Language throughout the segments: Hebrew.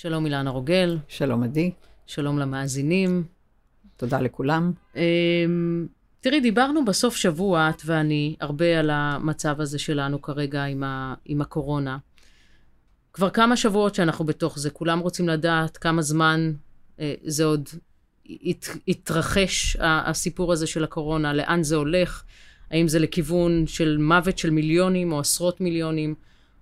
שלום אילנה רוגל. שלום עדי. שלום למאזינים. תודה לכולם. אמ, תראי, דיברנו בסוף שבוע, את ואני, הרבה על המצב הזה שלנו כרגע עם, ה, עם הקורונה. כבר כמה שבועות שאנחנו בתוך זה, כולם רוצים לדעת כמה זמן אה, זה עוד ית, יתרחש, הסיפור הזה של הקורונה, לאן זה הולך, האם זה לכיוון של מוות של מיליונים או עשרות מיליונים.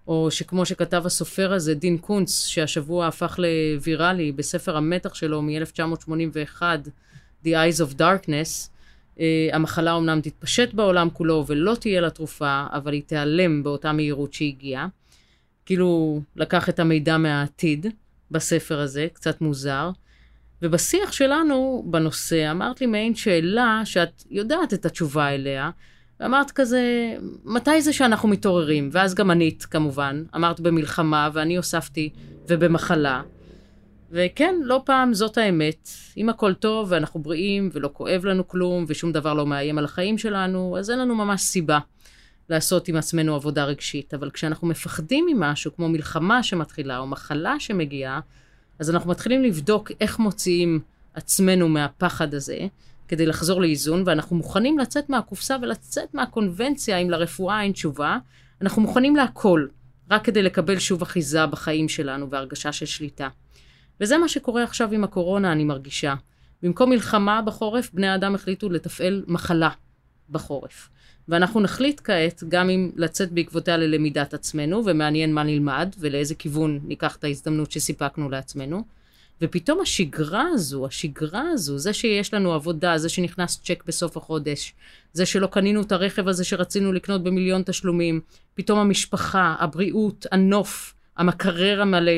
או שכמו שכתב הסופר הזה, דין קונץ, שהשבוע הפך לוויראלי בספר המתח שלו מ-1981, The Eyes of Darkness, uh, המחלה אומנם תתפשט בעולם כולו ולא תהיה לה תרופה, אבל היא תיעלם באותה מהירות שהגיעה. כאילו, לקח את המידע מהעתיד בספר הזה, קצת מוזר. ובשיח שלנו בנושא אמרת לי מעין שאלה שאת יודעת את התשובה אליה, ואמרת כזה, מתי זה שאנחנו מתעוררים? ואז גם ענית, כמובן. אמרת במלחמה, ואני הוספתי, ובמחלה. וכן, לא פעם זאת האמת. אם הכל טוב, ואנחנו בריאים, ולא כואב לנו כלום, ושום דבר לא מאיים על החיים שלנו, אז אין לנו ממש סיבה לעשות עם עצמנו עבודה רגשית. אבל כשאנחנו מפחדים ממשהו, כמו מלחמה שמתחילה, או מחלה שמגיעה, אז אנחנו מתחילים לבדוק איך מוציאים עצמנו מהפחד הזה, כדי לחזור לאיזון, ואנחנו מוכנים לצאת מהקופסה ולצאת מהקונבנציה אם לרפואה אין תשובה. אנחנו מוכנים להכל, רק כדי לקבל שוב אחיזה בחיים שלנו והרגשה של שליטה. וזה מה שקורה עכשיו עם הקורונה, אני מרגישה. במקום מלחמה בחורף, בני האדם החליטו לתפעל מחלה בחורף. ואנחנו נחליט כעת גם אם לצאת בעקבותיה ללמידת עצמנו, ומעניין מה נלמד ולאיזה כיוון ניקח את ההזדמנות שסיפקנו לעצמנו. ופתאום השגרה הזו, השגרה הזו, זה שיש לנו עבודה, זה שנכנס צ'ק בסוף החודש, זה שלא קנינו את הרכב הזה שרצינו לקנות במיליון תשלומים, פתאום המשפחה, הבריאות, הנוף, המקרר המלא,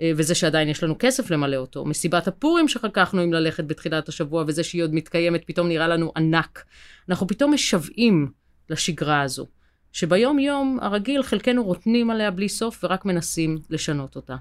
אה, וזה שעדיין יש לנו כסף למלא אותו, מסיבת הפורים שחככנו עם ללכת בתחילת השבוע, וזה שהיא עוד מתקיימת, פתאום נראה לנו ענק. אנחנו פתאום משוועים לשגרה הזו, שביום יום הרגיל חלקנו רוטנים עליה בלי סוף ורק מנסים לשנות אותה.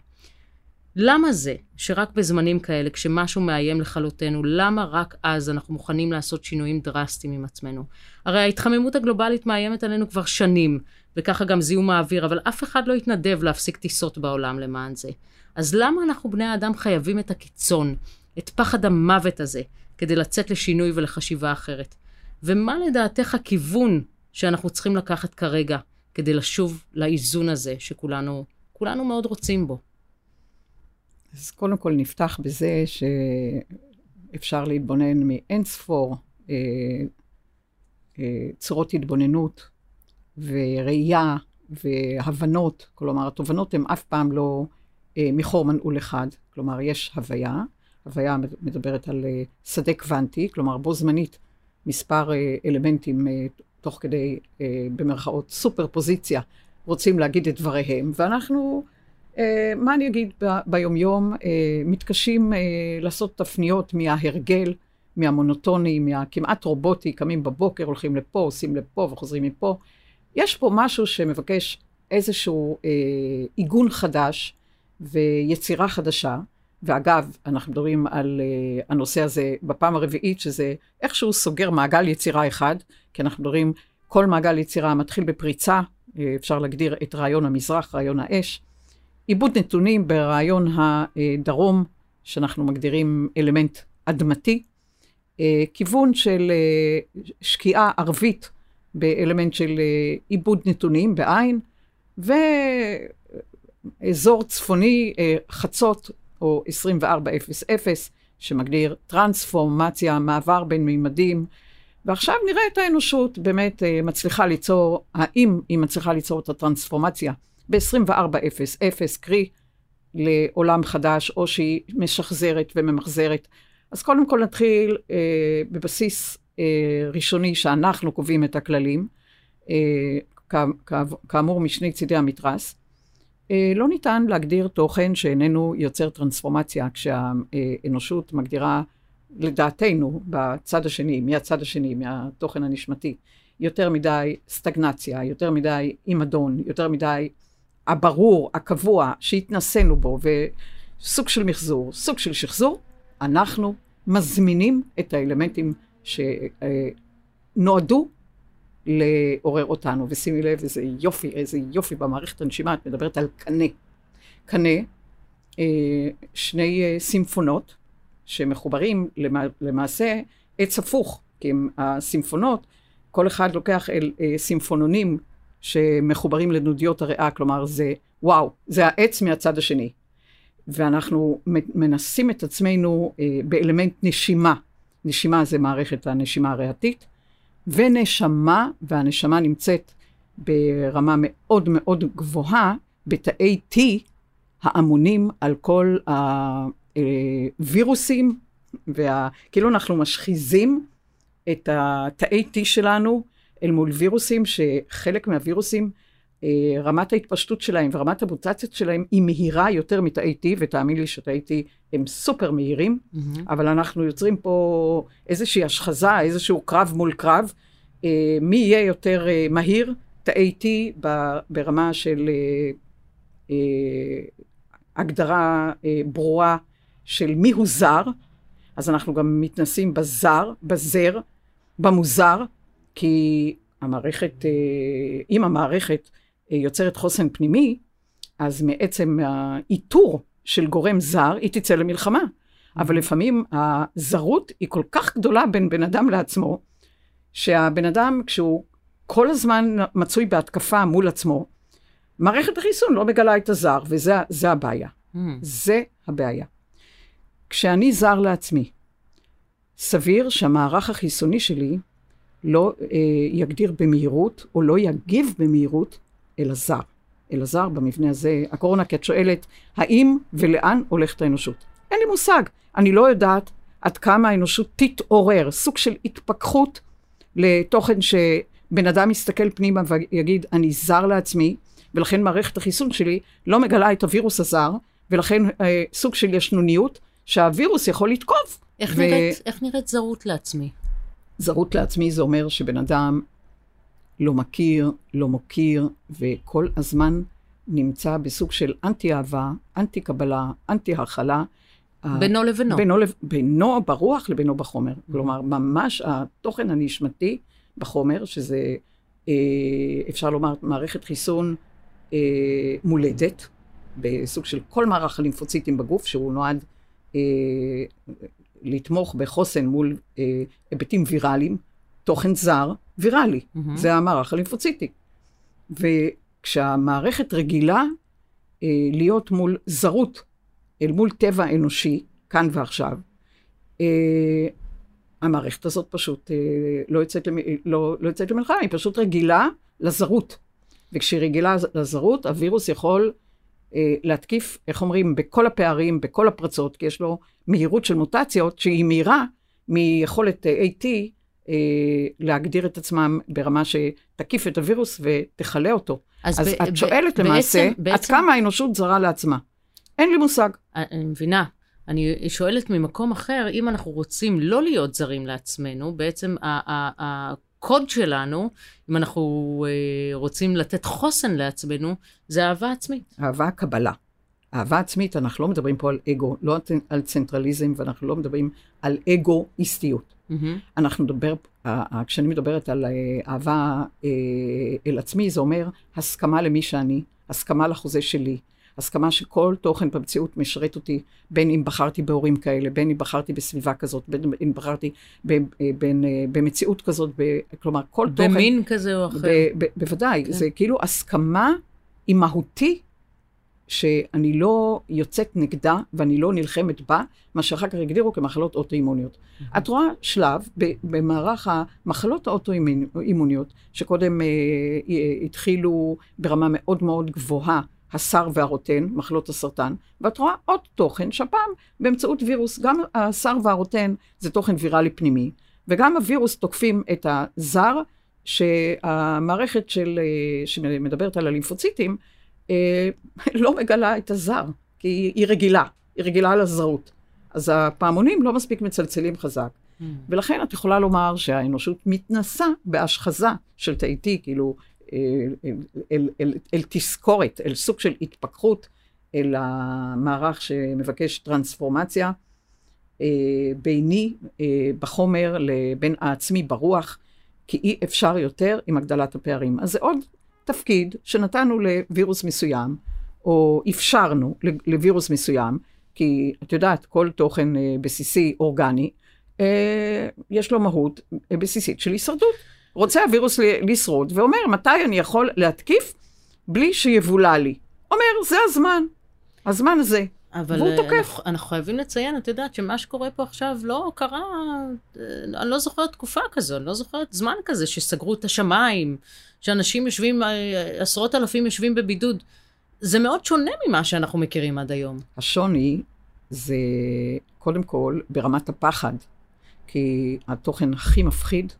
למה זה שרק בזמנים כאלה, כשמשהו מאיים לכלותנו, למה רק אז אנחנו מוכנים לעשות שינויים דרסטיים עם עצמנו? הרי ההתחממות הגלובלית מאיימת עלינו כבר שנים, וככה גם זיהום האוויר, אבל אף אחד לא התנדב להפסיק טיסות בעולם למען זה. אז למה אנחנו בני האדם חייבים את הקיצון, את פחד המוות הזה, כדי לצאת לשינוי ולחשיבה אחרת? ומה לדעתך הכיוון שאנחנו צריכים לקחת כרגע, כדי לשוב לאיזון הזה שכולנו כולנו מאוד רוצים בו? אז קודם כל נפתח בזה שאפשר להתבונן מאין ספור אה, אה, צורות התבוננות וראייה והבנות, כלומר התובנות הן אף פעם לא אה, מחור מנעול אחד, כלומר יש הוויה, הוויה מדברת על אה, שדה קוונטי, כלומר בו זמנית מספר אה, אלמנטים אה, תוך כדי, אה, במרכאות, סופר פוזיציה, רוצים להגיד את דבריהם, ואנחנו מה אני אגיד ב- ביומיום? אה, מתקשים אה, לעשות תפניות מההרגל, מהמונוטוני, מהכמעט רובוטי, קמים בבוקר, הולכים לפה, עושים לפה וחוזרים מפה. יש פה משהו שמבקש איזשהו אה, עיגון חדש ויצירה חדשה. ואגב, אנחנו מדברים על uh, הנושא הזה בפעם הרביעית, שזה איכשהו סוגר מעגל יצירה אחד, כי אנחנו מדברים, כל מעגל יצירה מתחיל בפריצה, אפשר להגדיר את רעיון המזרח, רעיון האש, עיבוד נתונים ברעיון הדרום, שאנחנו מגדירים אלמנט אדמתי, אה, כיוון של אה, שקיעה ערבית באלמנט של אה, עיבוד נתונים בעין, ואזור צפוני חצות או 2400 שמגדיר טרנספורמציה, מעבר בין מימדים. ועכשיו נראה את האנושות באמת מצליחה ליצור, האם היא מצליחה ליצור את הטרנספורמציה ב-24:00, קרי לעולם חדש, או שהיא משחזרת וממחזרת. אז קודם כל נתחיל אה, בבסיס אה, ראשוני שאנחנו קובעים את הכללים, אה, כאמור משני צידי המתרס. אה, לא ניתן להגדיר תוכן שאיננו יוצר טרנספורמציה, כשהאנושות מגדירה, לדעתנו, בצד השני, מהצד השני, מהתוכן הנשמתי, יותר מדי סטגנציה, יותר מדי עימדון, יותר מדי הברור, הקבוע, שהתנסינו בו, וסוג של מחזור, סוג של שחזור, אנחנו מזמינים את האלמנטים שנועדו לעורר אותנו. ושימי לב, איזה יופי, איזה יופי במערכת הנשימה, את מדברת על קנה. קנה שני סימפונות שמחוברים למעשה עץ הפוך, כי הם הסימפונות, כל אחד לוקח אל סימפונונים שמחוברים לנודיות הריאה, כלומר זה וואו, זה העץ מהצד השני. ואנחנו מנסים את עצמנו באלמנט נשימה. נשימה זה מערכת הנשימה הריאתית, ונשמה, והנשמה נמצאת ברמה מאוד מאוד גבוהה, בתאי T האמונים על כל הווירוסים, וה... כאילו אנחנו משחיזים את התאי T שלנו אל מול וירוסים, שחלק מהווירוסים, אה, רמת ההתפשטות שלהם ורמת המוטציות שלהם היא מהירה יותר מתאי T, ותאמין לי שתאי T הם סופר מהירים, mm-hmm. אבל אנחנו יוצרים פה איזושהי השחזה, איזשהו קרב מול קרב. אה, מי יהיה יותר אה, מהיר, תאי T ברמה של הגדרה ברורה של מי הוא זר, אז אנחנו גם מתנסים בזר, בזר, במוזר, כי המערכת, אם המערכת יוצרת חוסן פנימי, אז מעצם האיתור של גורם זר, היא תצא למלחמה. אבל לפעמים הזרות היא כל כך גדולה בין בן אדם לעצמו, שהבן אדם, כשהוא כל הזמן מצוי בהתקפה מול עצמו, מערכת החיסון לא מגלה את הזר, וזה הבעיה. Mm. זה הבעיה. כשאני זר לעצמי, סביר שהמערך החיסוני שלי לא אה, יגדיר במהירות, או לא יגיב במהירות, אל הזר. אל הזר במבנה הזה, הקורונה, כי את שואלת, האם ולאן הולכת האנושות? אין לי מושג. אני לא יודעת עד כמה האנושות תתעורר, סוג של התפכחות לתוכן שבן אדם יסתכל פנימה ויגיד, אני זר לעצמי, ולכן מערכת החיסון שלי לא מגלה את הווירוס הזר, ולכן אה, סוג של ישנוניות, שהווירוס יכול לתקוף. איך, ו... נראית, איך נראית זרות לעצמי? זרות לעצמי זה אומר שבן אדם לא מכיר, לא מוקיר, וכל הזמן נמצא בסוג של אנטי-אהבה, אנטי-קבלה, אנטי-הכלה. בינו לבינו. בינו, בינו ברוח לבינו בחומר. Mm-hmm. כלומר, ממש התוכן הנשמתי בחומר, שזה, אה, אפשר לומר, מערכת חיסון אה, מולדת, בסוג של כל מערך הלימפוציטים בגוף, שהוא נועד אה, לתמוך בחוסן מול אה, היבטים ויראליים, תוכן זר, ויראלי. Mm-hmm. זה המערך הלימפוציטי. וכשהמערכת רגילה אה, להיות מול זרות, אל מול טבע אנושי, כאן ועכשיו, אה, המערכת הזאת פשוט אה, לא, יוצאת למ... לא, לא יוצאת למלחמה, היא פשוט רגילה לזרות. וכשהיא רגילה לזרות, הווירוס יכול להתקיף, איך אומרים, בכל הפערים, בכל הפרצות, כי יש לו מהירות של מוטציות שהיא מהירה מיכולת אה, AT אה, להגדיר את עצמם ברמה שתקיף את הווירוס ותכלה אותו. אז, אז ב- את שואלת ב- למעשה, בעצם, עד כמה האנושות זרה לעצמה. אין לי מושג. אני מבינה. אני שואלת ממקום אחר, אם אנחנו רוצים לא להיות זרים לעצמנו, בעצם הקוד שלנו, אם אנחנו אה, רוצים לתת חוסן לעצמנו, זה אהבה עצמית. אהבה קבלה. אהבה עצמית, אנחנו לא מדברים פה על אגו, לא על צנטרליזם, ואנחנו לא מדברים על אגואיסטיות. Mm-hmm. אנחנו נדבר, כשאני מדברת על אה, אהבה אה, אל עצמי, זה אומר הסכמה למי שאני, הסכמה לחוזה שלי, הסכמה שכל תוכן במציאות משרת אותי, בין אם בחרתי בהורים כאלה, בין אם בחרתי בסביבה כזאת, בין אם בחרתי ב, אה, בין, במציאות כזאת, ב, כלומר, כל במין תוכן... במין כזה או אחר. ב, ב, בוודאי, כן. זה כאילו הסכמה עם מהותי שאני לא יוצאת נגדה ואני לא נלחמת בה, מה שאחר כך הגדירו כמחלות אוטואימוניות. Mm-hmm. את רואה שלב במערך המחלות האוטואימוניות, שקודם אה, אה, התחילו ברמה מאוד מאוד גבוהה, השר והרוטן, מחלות הסרטן, ואת רואה עוד תוכן, שהפעם באמצעות וירוס, גם השר והרוטן זה תוכן ויראלי פנימי, וגם הווירוס תוקפים את הזר, שהמערכת של, אה, שמדברת על הלימפוציטים, אה, לא מגלה את הזר, כי היא רגילה, היא רגילה לזרות. אז הפעמונים לא מספיק מצלצלים חזק. Mm. ולכן את יכולה לומר שהאנושות מתנסה בהשחזה של תאי T, כאילו, אל, אל, אל, אל, תזכורת, אל סוג של התפכחות, אל המערך שמבקש טרנספורמציה אה, ביני אה, בחומר לבין העצמי ברוח, כי אי אפשר יותר עם הגדלת הפערים. אז זה עוד תפקיד שנתנו לווירוס מסוים, או אפשרנו לווירוס מסוים, כי את יודעת, כל תוכן אה, בסיסי אורגני, יש לו מהות בסיסית של הישרדות. רוצה הווירוס לשרוד, ואומר, מתי אני יכול להתקיף בלי שיבולע לי? אומר, זה הזמן, הזמן הזה. אבל והוא תוקף. אנחנו, אנחנו חייבים לציין, את יודעת, שמה שקורה פה עכשיו לא קרה, אני לא זוכרת תקופה כזו, אני לא זוכרת זמן כזה שסגרו את השמיים, שאנשים יושבים, עשרות אלפים יושבים בבידוד. זה מאוד שונה ממה שאנחנו מכירים עד היום. השוני זה קודם כל ברמת הפחד, כי התוכן הכי מפחיד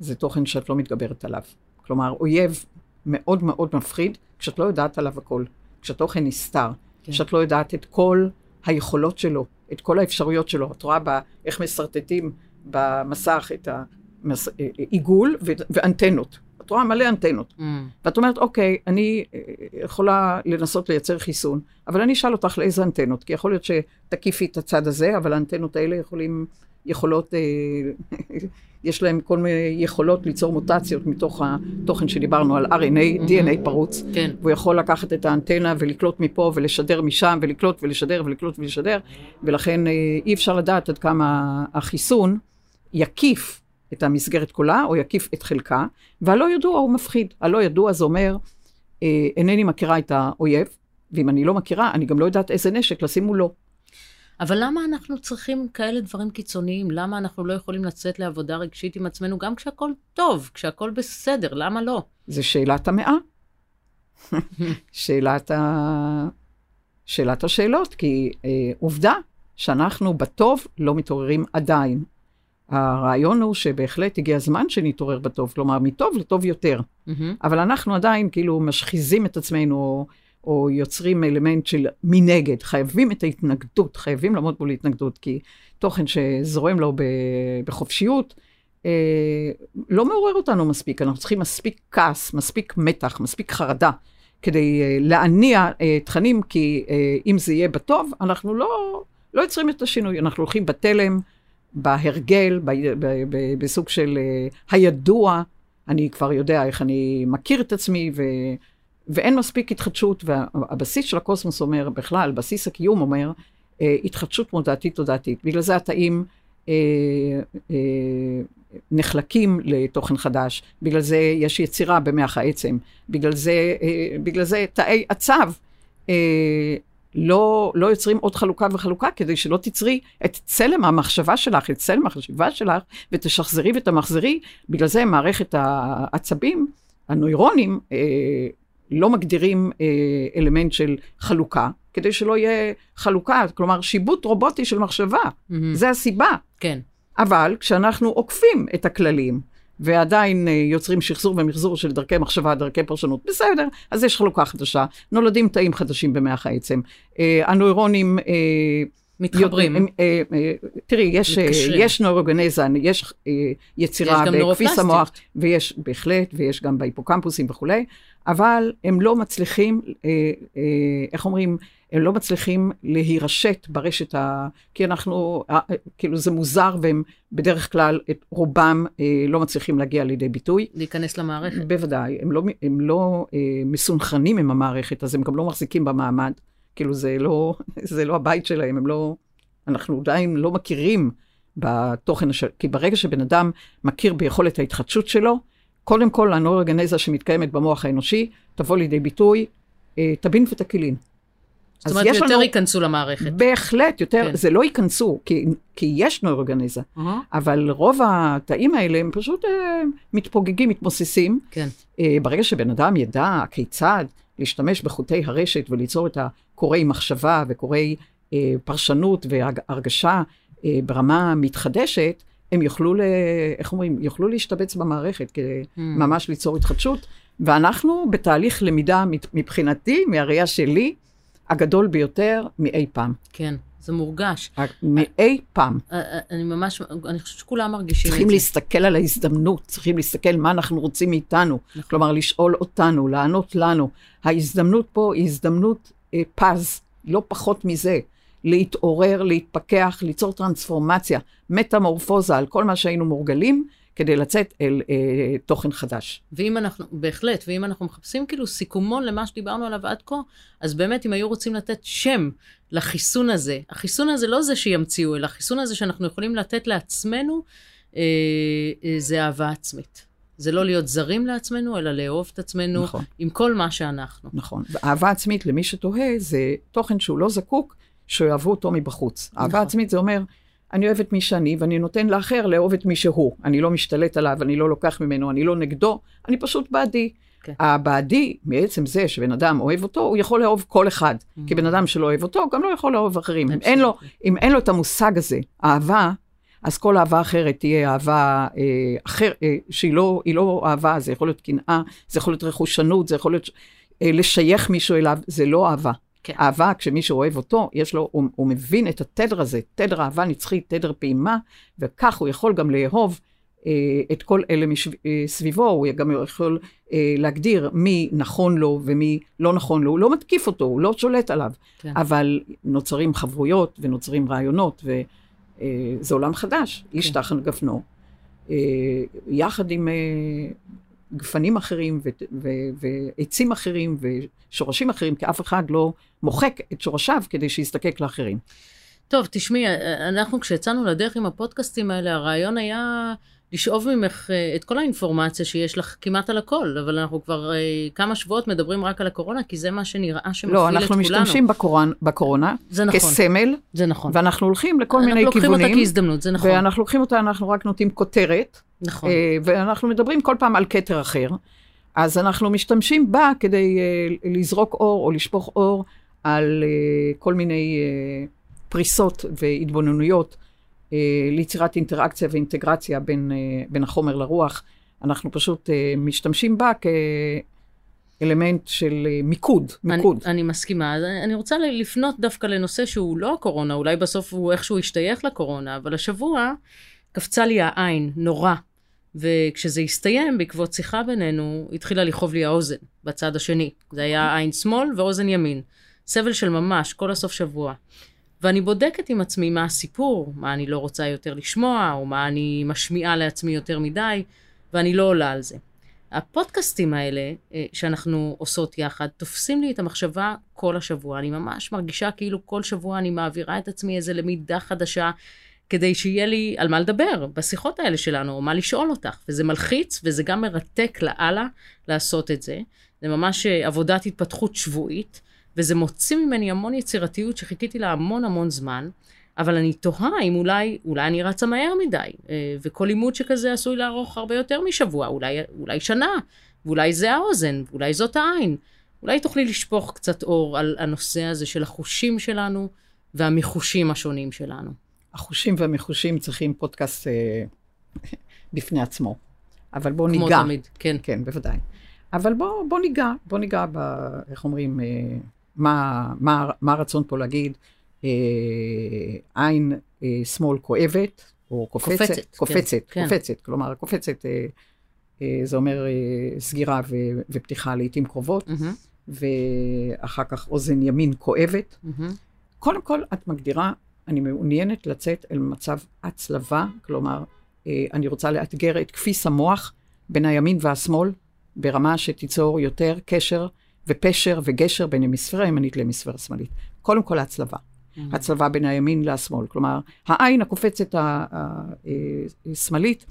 זה תוכן שאת לא מתגברת עליו. כלומר, אויב מאוד מאוד מפחיד כשאת לא יודעת עליו הכל, כשהתוכן נסתר, כן. כשאת לא יודעת את כל היכולות שלו, את כל האפשרויות שלו. את רואה בה, איך משרטטים במסך את העיגול ואנטנות. את רואה מלא אנטנות. Mm. ואת אומרת, אוקיי, אני אה, יכולה לנסות לייצר חיסון, אבל אני אשאל אותך לאיזה אנטנות, כי יכול להיות שתקיפי את הצד הזה, אבל האנטנות האלה יכולים, יכולות, אה, יש להם כל מיני יכולות ליצור מוטציות מתוך התוכן שדיברנו על RNA, mm-hmm. DNA פרוץ. כן. והוא יכול לקחת את האנטנה ולקלוט מפה ולשדר משם, ולקלוט ולשדר ולקלוט ולשדר, ולכן אה, אי אפשר לדעת עד כמה החיסון יקיף את המסגרת כולה, או יקיף את חלקה, והלא ידוע הוא מפחיד. הלא ידוע זה אומר, אה, אינני מכירה את האויב, ואם אני לא מכירה, אני גם לא יודעת איזה נשק לשים מולו. אבל למה אנחנו צריכים כאלה דברים קיצוניים? למה אנחנו לא יכולים לצאת לעבודה רגשית עם עצמנו גם כשהכול טוב, כשהכול בסדר? למה לא? זה שאלת המאה. שאלת, ה... שאלת השאלות, כי אה, עובדה שאנחנו בטוב לא מתעוררים עדיין. הרעיון הוא שבהחלט הגיע הזמן שנתעורר בטוב, כלומר, מטוב לטוב יותר. Mm-hmm. אבל אנחנו עדיין כאילו משחיזים את עצמנו, או, יוצרים אלמנט של מנגד. חייבים את ההתנגדות, חייבים לעמוד מול התנגדות, כי תוכן שזורם לו בחופשיות, אה, לא מעורר אותנו מספיק. אנחנו צריכים מספיק כעס, מספיק מתח, מספיק חרדה, כדי אה, להניע אה, תכנים, כי אה, אם זה יהיה בטוב, אנחנו לא, לא יוצרים את השינוי. אנחנו הולכים בתלם. בהרגל, ב, ב, ב, בסוג של uh, הידוע, אני כבר יודע איך אני מכיר את עצמי, ו, ואין מספיק התחדשות, והבסיס של הקוסמוס אומר, בכלל, בסיס הקיום אומר, uh, התחדשות מודעתית תודעתית. בגלל זה התאים uh, uh, נחלקים לתוכן חדש, בגלל זה יש יצירה במח העצם, בגלל זה, uh, בגלל זה תאי הצו. Uh, לא, לא יוצרים עוד חלוקה וחלוקה, כדי שלא תצרי את צלם המחשבה שלך, את צלם החשיבה שלך, ותשחזרי ותמחזרי. בגלל זה מערכת העצבים, הנוירונים, אה, לא מגדירים אה, אלמנט של חלוקה, כדי שלא יהיה חלוקה, כלומר שיבוט רובוטי של מחשבה. Mm-hmm. זה הסיבה. כן. אבל כשאנחנו עוקפים את הכללים, ועדיין אה, יוצרים שחזור ומחזור של דרכי מחשבה, דרכי פרשנות. בסדר, אז יש חלוקה חדשה, נולדים תאים חדשים במח העצם. אה, הנוירונים... אה, מתחברים. תראי, יש, יש נוירוגנזה, יש יצירה בכביס המוח, ויש בהחלט, ויש גם בהיפוקמפוסים וכולי, אבל הם לא מצליחים, איך אומרים, הם לא מצליחים להירשת ברשת ה... כי אנחנו, כאילו זה מוזר, והם בדרך כלל, את רובם אה, לא מצליחים להגיע לידי ביטוי. להיכנס למערכת. בוודאי, הם לא, הם לא אה, מסונכרנים עם המערכת, אז הם גם לא מחזיקים במעמד. כאילו זה לא, זה לא הבית שלהם, הם לא... אנחנו עדיין לא מכירים בתוכן, הש... כי ברגע שבן אדם מכיר ביכולת ההתחדשות שלו, קודם כל הנוירוגנזה שמתקיימת במוח האנושי תבוא לידי ביטוי, אה, טבין ותקילין. זאת אומרת, יותר לנו, ייכנסו למערכת. בהחלט, יותר, כן. זה לא ייכנסו, כי, כי יש נוירוגניזה, uh-huh. אבל רוב התאים האלה הם פשוט uh, מתפוגגים, מתמוססים. כן. Uh, ברגע שבן אדם ידע כיצד להשתמש בחוטי הרשת וליצור את הקוראי מחשבה וקוראי uh, פרשנות והרגשה uh, ברמה מתחדשת, הם יוכלו, ל, איך אומרים, יוכלו להשתבץ במערכת כדי mm. ממש ליצור התחדשות. ואנחנו בתהליך למידה מבחינתי, מהראייה שלי, הגדול ביותר מאי פעם. כן, זה מורגש. מאי פעם. אה, אה, אני ממש, אני חושבת שכולם מרגישים את זה. צריכים להסתכל על ההזדמנות, צריכים להסתכל מה אנחנו רוצים מאיתנו. נכון. כלומר, לשאול אותנו, לענות לנו. ההזדמנות פה היא הזדמנות אה, פז, לא פחות מזה. להתעורר, להתפכח, ליצור טרנספורמציה, מטמורפוזה על כל מה שהיינו מורגלים, כדי לצאת אל אה, תוכן חדש. ואם אנחנו, בהחלט, ואם אנחנו מחפשים כאילו סיכומון למה שדיברנו עליו עד כה, אז באמת, אם היו רוצים לתת שם לחיסון הזה, החיסון הזה לא זה שימציאו, אלא החיסון הזה שאנחנו יכולים לתת לעצמנו, אה, אה, זה אהבה עצמית. זה לא להיות זרים לעצמנו, אלא לאהוב את עצמנו נכון. עם כל מה שאנחנו. נכון. ואהבה עצמית, למי שתוהה, זה תוכן שהוא לא זקוק, שאוהבו אותו מבחוץ. נכון. אהבה עצמית זה אומר, אני אוהב את מי שאני, ואני נותן לאחר לאהוב את מי שהוא. אני לא משתלט עליו, אני לא לוקח ממנו, אני לא נגדו, אני פשוט בעדי. כן. הבעדי, מעצם זה שבן אדם אוהב אותו, הוא יכול לאהוב כל אחד. כי בן אדם שלא אוהב אותו, גם לא יכול לאהוב אחרים. אם אין, לו, אם אין לו את המושג הזה, אהבה, אז כל אהבה אחרת תהיה אהבה אה, אחר, אה, שהיא לא, לא אהבה, זה יכול להיות קנאה, זה יכול להיות רכושנות, זה יכול להיות אה, לשייך מישהו אליו, זה לא אהבה. כן. אהבה, כשמישהו אוהב אותו, יש לו, הוא, הוא מבין את התדר הזה, תדר אהבה נצחית, תדר פעימה, וכך הוא יכול גם לאהוב אה, את כל אלה משב, אה, הוא גם יכול אה, להגדיר מי נכון לו ומי לא נכון לו, הוא לא מתקיף אותו, הוא לא שולט עליו, כן. אבל נוצרים חברויות ונוצרים רעיונות, וזה עולם חדש, איש כן. תחת גפנו, אה, יחד עם אה, גפנים אחרים ו- ו- ועצים אחרים ושורשים אחרים, כי אף אחד לא מוחק את שורשיו כדי שיזדקק לאחרים. טוב, תשמעי, אנחנו כשיצאנו לדרך עם הפודקאסטים האלה, הרעיון היה לשאוב ממך אה, את כל האינפורמציה שיש לך כמעט על הכל, אבל אנחנו כבר אה, כמה שבועות מדברים רק על הקורונה, כי זה מה שנראה שמפעיל לא, את כולנו. אנחנו משתמשים בקורונה, בקורונה זה נכון, כסמל, זה נכון. ואנחנו הולכים לכל אנחנו מיני לוקחים כיוונים, אותה כהזדמנות, זה נכון. ואנחנו לוקחים אותה, אנחנו רק נותנים כותרת, נכון. אה, ואנחנו מדברים כל פעם על כתר אחר. אז אנחנו משתמשים בה כדי לזרוק אור או לשפוך אור על כל מיני פריסות והתבוננויות ליצירת אינטראקציה ואינטגרציה בין, אה, בין החומר לרוח. אנחנו פשוט אה, משתמשים בה כאלמנט של אה, מיקוד, מיקוד. אני, אני מסכימה. אני רוצה לפנות דווקא לנושא שהוא לא הקורונה, אולי בסוף הוא איכשהו ישתייך לקורונה, אבל השבוע קפצה לי העין, נורא. וכשזה הסתיים, בעקבות שיחה בינינו, התחילה לכאוב לי האוזן, בצד השני. זה היה עין שמאל ואוזן ימין. סבל של ממש, כל הסוף שבוע. ואני בודקת עם עצמי מה הסיפור, מה אני לא רוצה יותר לשמוע, או מה אני משמיעה לעצמי יותר מדי, ואני לא עולה על זה. הפודקאסטים האלה אה, שאנחנו עושות יחד, תופסים לי את המחשבה כל השבוע. אני ממש מרגישה כאילו כל שבוע אני מעבירה את עצמי איזה למידה חדשה, כדי שיהיה לי על מה לדבר בשיחות האלה שלנו, או מה לשאול אותך. וזה מלחיץ, וזה גם מרתק לאללה לעשות את זה. זה ממש אה, עבודת התפתחות שבועית, וזה מוציא ממני המון יצירתיות שחיכיתי לה המון המון זמן. אבל אני תוהה אם אולי, אולי אני רצה מהר מדי, אה, וכל לימוד שכזה עשוי לארוך הרבה יותר משבוע, אולי, אולי שנה, ואולי זה האוזן, ואולי זאת העין. אולי תוכלי לשפוך קצת אור על הנושא הזה של החושים שלנו והמיחושים השונים שלנו. החושים והמחושים צריכים פודקאסט אה, בפני עצמו. אבל בואו כמו ניגע. תמיד, כן. כן, בוודאי. אבל בואו בוא ניגע, בואו ניגע ב... איך אומרים, אה, מה, מה, מה הרצון פה להגיד? אה, עין אה, שמאל כואבת, או קופצת. קופצת, כן, קופצת, כן. קופצת. כלומר, קופצת, אה, אה, זה אומר אה, סגירה ו, ופתיחה לעיתים קרובות, מהמם, ואחר כך אוזן ימין כואבת. מהמם. קודם כל, את מגדירה, אני מעוניינת לצאת אל מצב הצלבה, כלומר, אה, אני רוצה לאתגר את כפיס המוח בין הימין והשמאל, ברמה שתיצור יותר קשר ופשר וגשר בין המיספירה הימנית להמיספירה השמאלית. קודם כל ההצלבה. הצלבה בין הימין לשמאל. כלומר, העין הקופצת ה- ה- אה, השמאלית,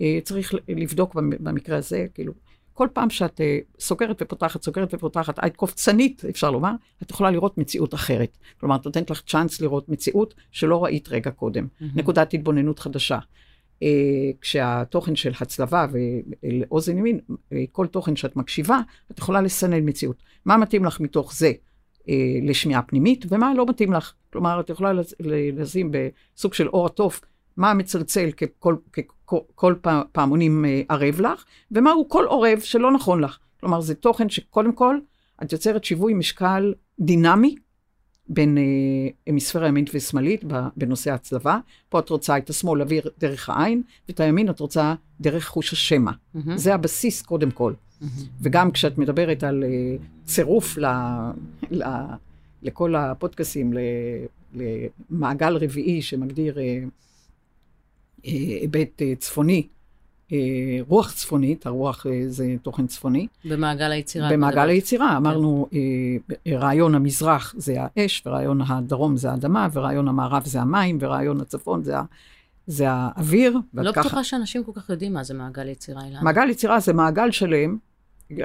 אה, צריך לבדוק במ- במקרה הזה, כאילו, כל פעם שאת אה, סוגרת ופותחת, סוגרת ופותחת, עין קופצנית, אפשר לומר, את יכולה לראות מציאות אחרת. כלומר, את נותנת לך צ'אנס לראות מציאות שלא ראית רגע קודם. נקודת התבוננות חדשה. אה, כשהתוכן של הצלבה ולאוזן ימין, אה, כל תוכן שאת מקשיבה, את יכולה לסנן מציאות. מה מתאים לך מתוך זה אה, לשמיעה פנימית, ומה לא מתאים לך. כלומר, את יכולה לז- ל- לשים בסוג של אור התוף, מה מצלצל ככל, ככל כל פע- פעמונים ערב לך, ומהו כל עורב שלא נכון לך. כלומר, זה תוכן שקודם כל, את יוצרת שיווי משקל דינמי בין אה, המיספירה ימינית ושמאלית בנושא ההצלבה. פה את רוצה את השמאל להעביר דרך העין, ואת הימין את רוצה דרך חוש השמע. מהמם, זה הבסיס קודם כל. מהמם. וגם כשאת מדברת על אה, צירוף ל, ל, לכל הפודקאסים, ל, למעגל רביעי שמגדיר אה, היבט צפוני רוח צפונית, הרוח זה תוכן צפוני. במעגל היצירה. במעגל היצירה, אמרנו, רעיון המזרח זה האש, ורעיון הדרום זה האדמה, ורעיון המערב זה המים, ורעיון הצפון זה, זה האוויר. לא בטוחה ככה... שאנשים כל כך יודעים מה זה מעגל יצירה, אילן. מעגל יצירה זה מעגל שלם,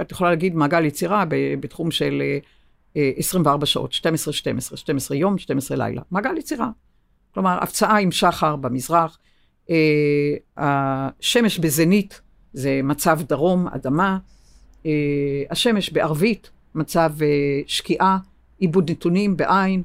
את יכולה להגיד מעגל יצירה בתחום של 24 שעות, 12, 12, 12 יום, 12 לילה. מעגל יצירה. כלומר, הפצעה עם שחר במזרח, אה, השמש בזנית זה מצב דרום, אדמה, אה, השמש בערבית, מצב אה, שקיעה, עיבוד נתונים בעין,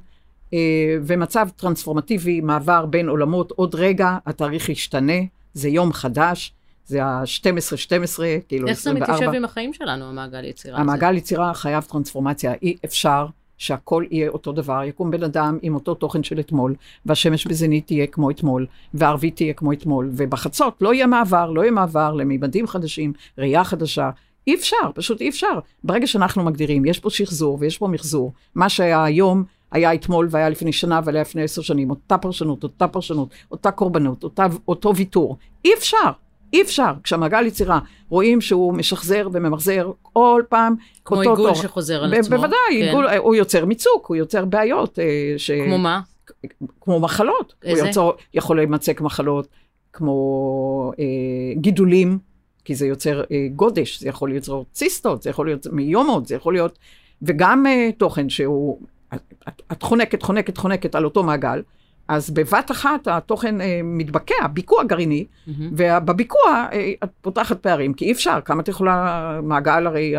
ומצב טרנספורמטיבי, מעבר בין עולמות, עוד רגע התאריך ישתנה, זה יום חדש, זה ה-12-12, כאילו 24. איך זה מתיישב עם החיים שלנו, המעגל יצירה הזה? המעגל יצירה חייב טרנספורמציה, אי אפשר שהכל יהיה אותו דבר, יקום בן אדם עם אותו תוכן של אתמול, והשמש בזנית תהיה כמו אתמול, והערבית תהיה כמו אתמול, ובחצות לא יהיה מעבר, לא יהיה מעבר למימדים חדשים, ראייה חדשה. אי אפשר, פשוט אי אפשר. ברגע שאנחנו מגדירים, יש פה שחזור ויש פה מחזור, מה שהיה היום היה אתמול והיה לפני שנה והיה לפני עשר שנים, אותה פרשנות, אותה פרשנות, אותה קורבנות, אותה, אותו ויתור. אי אפשר. אי אפשר. כשהמעגל יצירה רואים שהוא משחזר וממחזר כל פעם כמו עיגול תור. שחוזר על עצמו. בוודאי, כן. עיגול, הוא יוצר מיצוק, הוא יוצר בעיות. אה, ש... כמו מה? כמו מחלות. איזה? הוא יוצר, יכול להימצק מחלות כמו אה, גידולים, כי זה יוצר אה, גודש, זה יכול ליצור ציסטות, זה יכול להיות מיומות, זה יכול להיות... וגם אה, תוכן שהוא... את, את חונקת, חונקת, חונקת על אותו מעגל, אז בבת אחת התוכן אה, מתבקע, ביקוע גרעיני, mm-hmm. ובביקוע אה, את פותחת פערים, כי אי אפשר, כמה את יכולה, מעגל הרי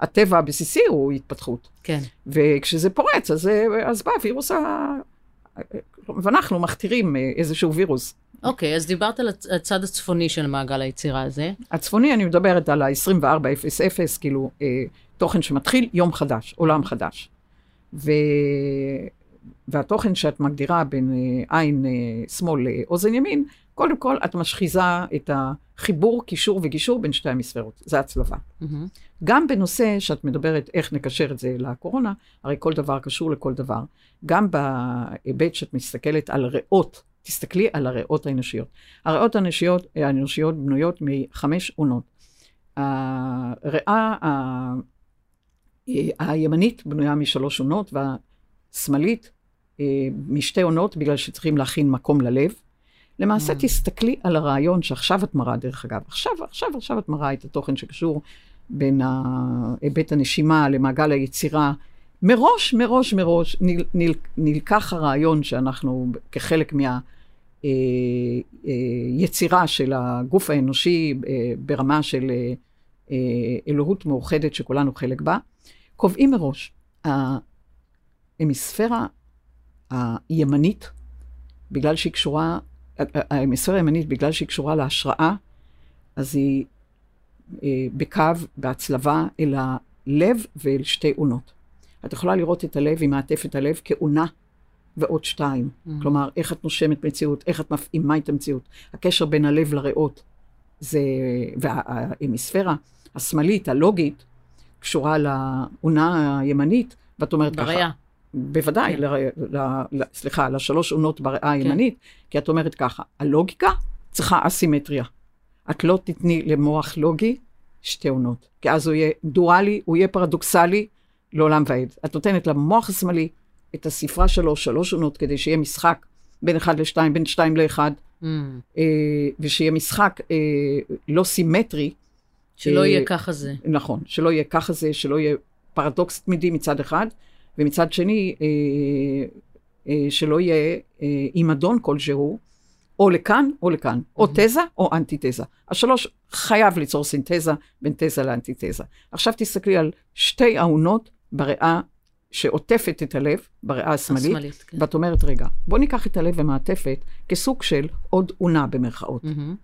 הטבע הבסיסי הוא התפתחות. כן. וכשזה פורץ, אז, אה, אז בא וירוס ה... ואנחנו מכתירים אה, איזשהו וירוס. אוקיי, okay, אז דיברת על הצד הצפוני של מעגל היצירה הזה. הצפוני, אני מדברת על ה-2400, כאילו אה, תוכן שמתחיל יום חדש, עולם חדש. ו... והתוכן שאת מגדירה בין אה, עין אה, שמאל לאוזן ימין, קודם כל את משחיזה את החיבור, קישור וגישור בין שתי המספרות. זה הצלבה. Mm-hmm. גם בנושא שאת מדברת איך נקשר את זה לקורונה, הרי כל דבר קשור לכל דבר. גם בהיבט שאת מסתכלת על ריאות, תסתכלי על הריאות האנושיות. הריאות האנושיות, האנושיות בנויות מחמש עונות. הריאה הימנית בנויה משלוש עונות, והשמאלית אה, משתי עונות, בגלל שצריכים להכין מקום ללב. למעשה, mm. תסתכלי על הרעיון שעכשיו את מראה, דרך אגב. עכשיו, עכשיו, עכשיו את מראה את התוכן שקשור בין היבט הנשימה למעגל היצירה. מראש, מראש, מראש, נל, נל, נלקח הרעיון שאנחנו, כחלק מהיצירה אה, אה, של הגוף האנושי ברמה של אלוהות מאוחדת שכולנו חלק בה, קובעים מראש. ההמיספירה הימנית, בגלל שהיא קשורה, ההמיספירה הימנית, בגלל שהיא קשורה להשראה, אז היא אה, בקו, בהצלבה, אל הלב ואל שתי אונות. את יכולה לראות את הלב עם מעטפת הלב כאונה ועוד שתיים. Mm. כלומר, איך את נושמת מציאות, איך את מפעימה את המציאות. הקשר בין הלב לריאות, זה, וההמיספירה השמאלית, הלוגית, קשורה לאונה הימנית, ואת אומרת בריאה. ככה... בוודאי, כן. ל, ל, ל, סליחה, לשלוש עונות בריאה כן. הימנית, כי את אומרת ככה, הלוגיקה צריכה אסימטריה. את לא תתני למוח לוגי שתי עונות, כי אז הוא יהיה דואלי, הוא יהיה פרדוקסלי לעולם ועד. את נותנת למוח השמאלי את הספרה שלו, שלוש עונות, כדי שיהיה משחק בין אחד לשתיים, בין שתיים לאחד, mm. אה, ושיהיה משחק אה, לא סימטרי. שלא אה, יהיה ככה זה. נכון, שלא יהיה ככה זה, שלא יהיה פרדוקס תמידי מצד אחד, ומצד שני, אה, אה, שלא יהיה אה, עימדון כלשהו, או לכאן או לכאן, או mm-hmm. תזה או אנטיתזה. השלוש חייב ליצור סינתזה בין תזה לאנטיתזה. עכשיו תסתכלי על שתי העונות בריאה שעוטפת את הלב, בריאה השמאלית, השמאלית כן. ואת אומרת, רגע, בוא ניקח את הלב ומעטפת כסוג של עוד אונה במרכאות. Mm-hmm.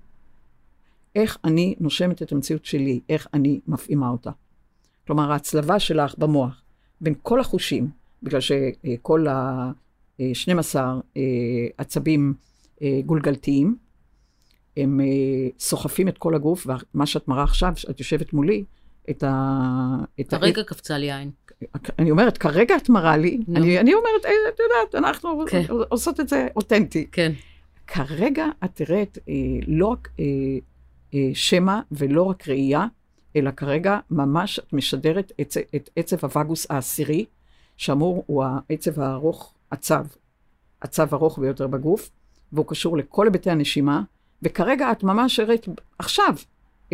איך אני נושמת את המציאות שלי, איך אני מפעימה אותה. כלומר, ההצלבה שלך במוח בין כל החושים, בגלל שכל ה-12 אה, עצבים אה, גולגלתיים, הם אה, סוחפים את כל הגוף, ומה שאת מראה עכשיו, שאת יושבת מולי, את ה... את הרגע ה... קפצה לי עין. אני אומרת, כרגע את מראה לי, no. אני, אני אומרת, את יודעת, אנחנו כן. עושות את זה אותנטי. כן. כרגע את תראית אה, לא רק אה, אה, שמע ולא רק ראייה, אלא כרגע ממש את משדרת את, את עצב הווגוס העשירי, שאמור, הוא העצב הארוך, הצו, הצו ארוך ביותר בגוף, והוא קשור לכל היבטי הנשימה, וכרגע את ממש הראית עכשיו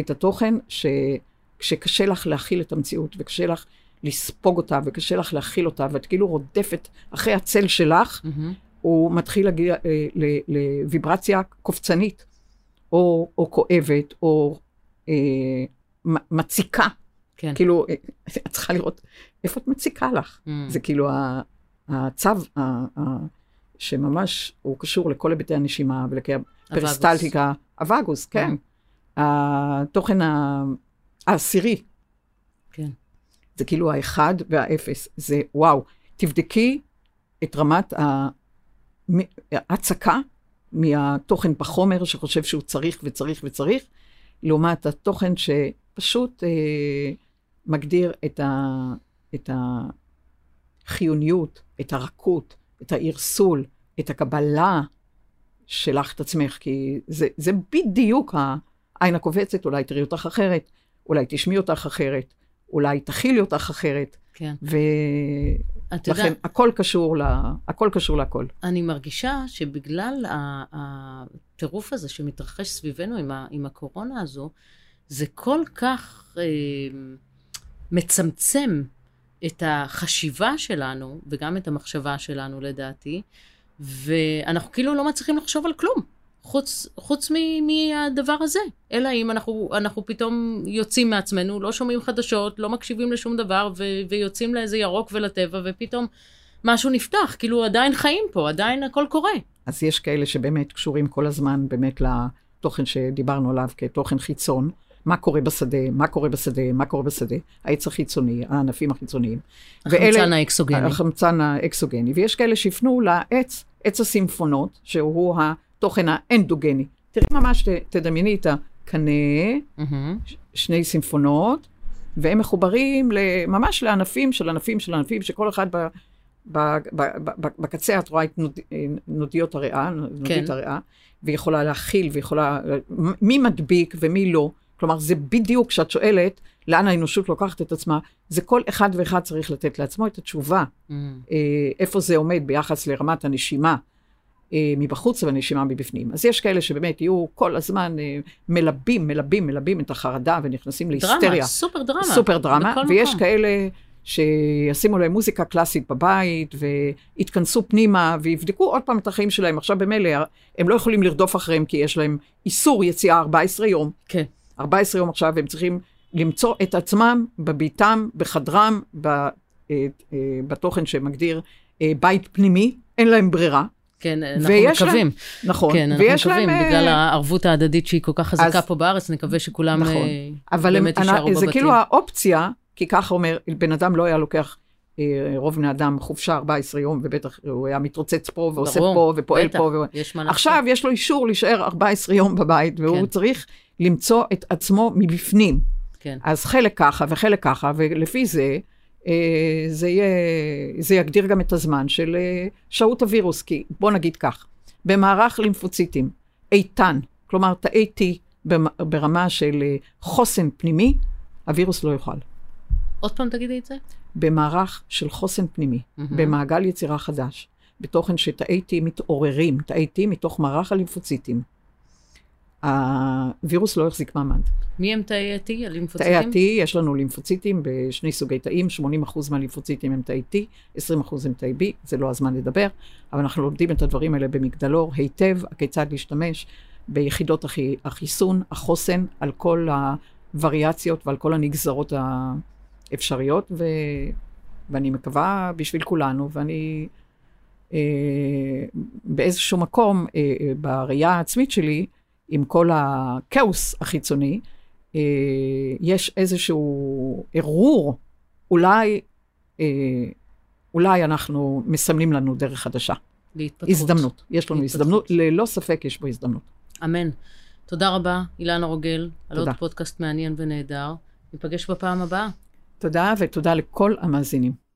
את התוכן שכשקשה לך להכיל את המציאות, וקשה לך לספוג אותה, וקשה לך להכיל אותה, ואת כאילו רודפת אחרי הצל שלך, mm-hmm. הוא מתחיל להגיע אה, לוויברציה קופצנית, או, או כואבת, או אה, מציקה. כן. כאילו, אה, את צריכה לראות איפה את מציקה לך. Mm. זה כאילו הצו ה, ה, שממש, הוא קשור לכל היבטי הנשימה ולפריסטלטיקה. הווגוס, כן. Mm. התוכן העשירי. כן. זה כאילו האחד והאפס. זה וואו. תבדקי את רמת ההצקה מהתוכן בחומר שחושב שהוא צריך וצריך וצריך, לעומת התוכן שפשוט אה, מגדיר את, ה, את החיוניות, את הרכות, את הערסול, את הקבלה שלך את עצמך, כי זה, זה בדיוק העין הקובצת, אולי תראי אותך אחרת, אולי תשמעי אותך אחרת, אולי תכילי אותך אחרת. כן. ולכן יודע... הכל קשור, לה... הכל קשור להכל. אני מרגישה שבגלל הטירוף הזה שמתרחש סביבנו עם, ה... עם הקורונה הזו, זה כל כך אה, מצמצם את החשיבה שלנו, וגם את המחשבה שלנו לדעתי, ואנחנו כאילו לא מצליחים לחשוב על כלום. חוץ, חוץ מ, מהדבר הזה. אלא אם אנחנו, אנחנו פתאום יוצאים מעצמנו, לא שומעים חדשות, לא מקשיבים לשום דבר, ו, ויוצאים לאיזה ירוק ולטבע, ופתאום משהו נפתח, כאילו עדיין חיים פה, עדיין הכל קורה. אז יש כאלה שבאמת קשורים כל הזמן באמת לתוכן שדיברנו עליו כתוכן חיצון. מה קורה בשדה, מה קורה בשדה, מה קורה בשדה, העץ החיצוני, הענפים החיצוניים. החמצן האקסוגני. החמצן האקסוגני. ויש כאלה שיפנו לעץ, עץ הסימפונות, שהוא התוכן האנדוגני. תראי ממש, תדמייני את הקנה, mm-hmm. שני סימפונות, והם מחוברים ממש לענפים של ענפים של ענפים, שכל אחד ב, בקצה את רואה את נוד, נודיות הריאה, נודית כן. הריאה, ויכולה להכיל, ויכולה, מי מדביק ומי לא. כלומר, זה בדיוק כשאת שואלת לאן האנושות לוקחת את עצמה, זה כל אחד ואחד צריך לתת לעצמו את התשובה, mm. אה, איפה זה עומד ביחס לרמת הנשימה, אה, מבחוץ והנשימה מבפנים. אז יש כאלה שבאמת יהיו כל הזמן אה, מלבים, מלבים, מלבים את החרדה ונכנסים להיסטריה. דרמה, סופר דרמה. סופר דרמה, ויש מקום. כאלה שישימו להם מוזיקה קלאסית בבית, ויתכנסו פנימה, ויבדקו עוד פעם את החיים שלהם. עכשיו במילא, הם לא יכולים לרדוף אחריהם, כי יש להם איסור יציאה 14 יום. כן. 14 יום עכשיו, והם צריכים למצוא את עצמם בביתם, בחדרם, ב, אה, אה, בתוכן שמגדיר אה, בית פנימי, אין להם ברירה. כן, אנחנו מקווים. להם, נכון. כן, אנחנו מקווים, להם, בגלל הערבות ההדדית שהיא כל כך חזקה אז, פה בארץ, נקווה שכולם נכון. באמת הם, יישארו בבתים. זה כאילו האופציה, כי ככה אומר, בן אדם לא היה לוקח רוב בני אדם חופשה 14 יום, ובטח הוא היה מתרוצץ פה ועושה ברור, פה ופועל בטח, פה. יש מה עכשיו יש לו אישור להישאר 14 יום בבית, והוא כן. צריך למצוא את עצמו מבפנים. כן. אז חלק ככה וחלק ככה, ולפי זה, אה, זה, יהיה, זה יגדיר גם את הזמן של אה, שהות הווירוס. כי בוא נגיד כך, במערך לימפוציטים איתן, כלומר תאי T ברמה של אה, חוסן פנימי, הווירוס לא יוכל. עוד פעם תגידי את זה. במערך של חוסן פנימי, mm-hmm. במעגל יצירה חדש, בתוכן שתאי T מתעוררים, תאי T מתוך מערך הלימפוציטים. הווירוס לא החזיק מעמד. מי הם תאי ה-T, הלימפוציטים? תאי ה-T, יש לנו לימפוציטים בשני סוגי תאים, 80% מהלימפוציטים הם תאי T, 20% הם תאי B, זה לא הזמן לדבר, אבל אנחנו לומדים את הדברים האלה במגדלור היטב, כיצד להשתמש ביחידות החיסון, החוסן, על כל הווריאציות ועל כל הנגזרות האפשריות, ו... ואני מקווה בשביל כולנו, ואני אה, באיזשהו מקום, אה, אה, בראייה העצמית שלי, עם כל הכאוס החיצוני, אה, יש איזשהו ערעור, אולי, אה, אולי אנחנו מסמנים לנו דרך חדשה. להתפתחות. הזדמנות. יש לנו להתפתחות. הזדמנות, ללא ספק יש בו הזדמנות. אמן. תודה רבה, אילנה רוגל, על עוד פודקאסט מעניין ונהדר. ניפגש בפעם הבאה. תודה, ותודה לכל המאזינים.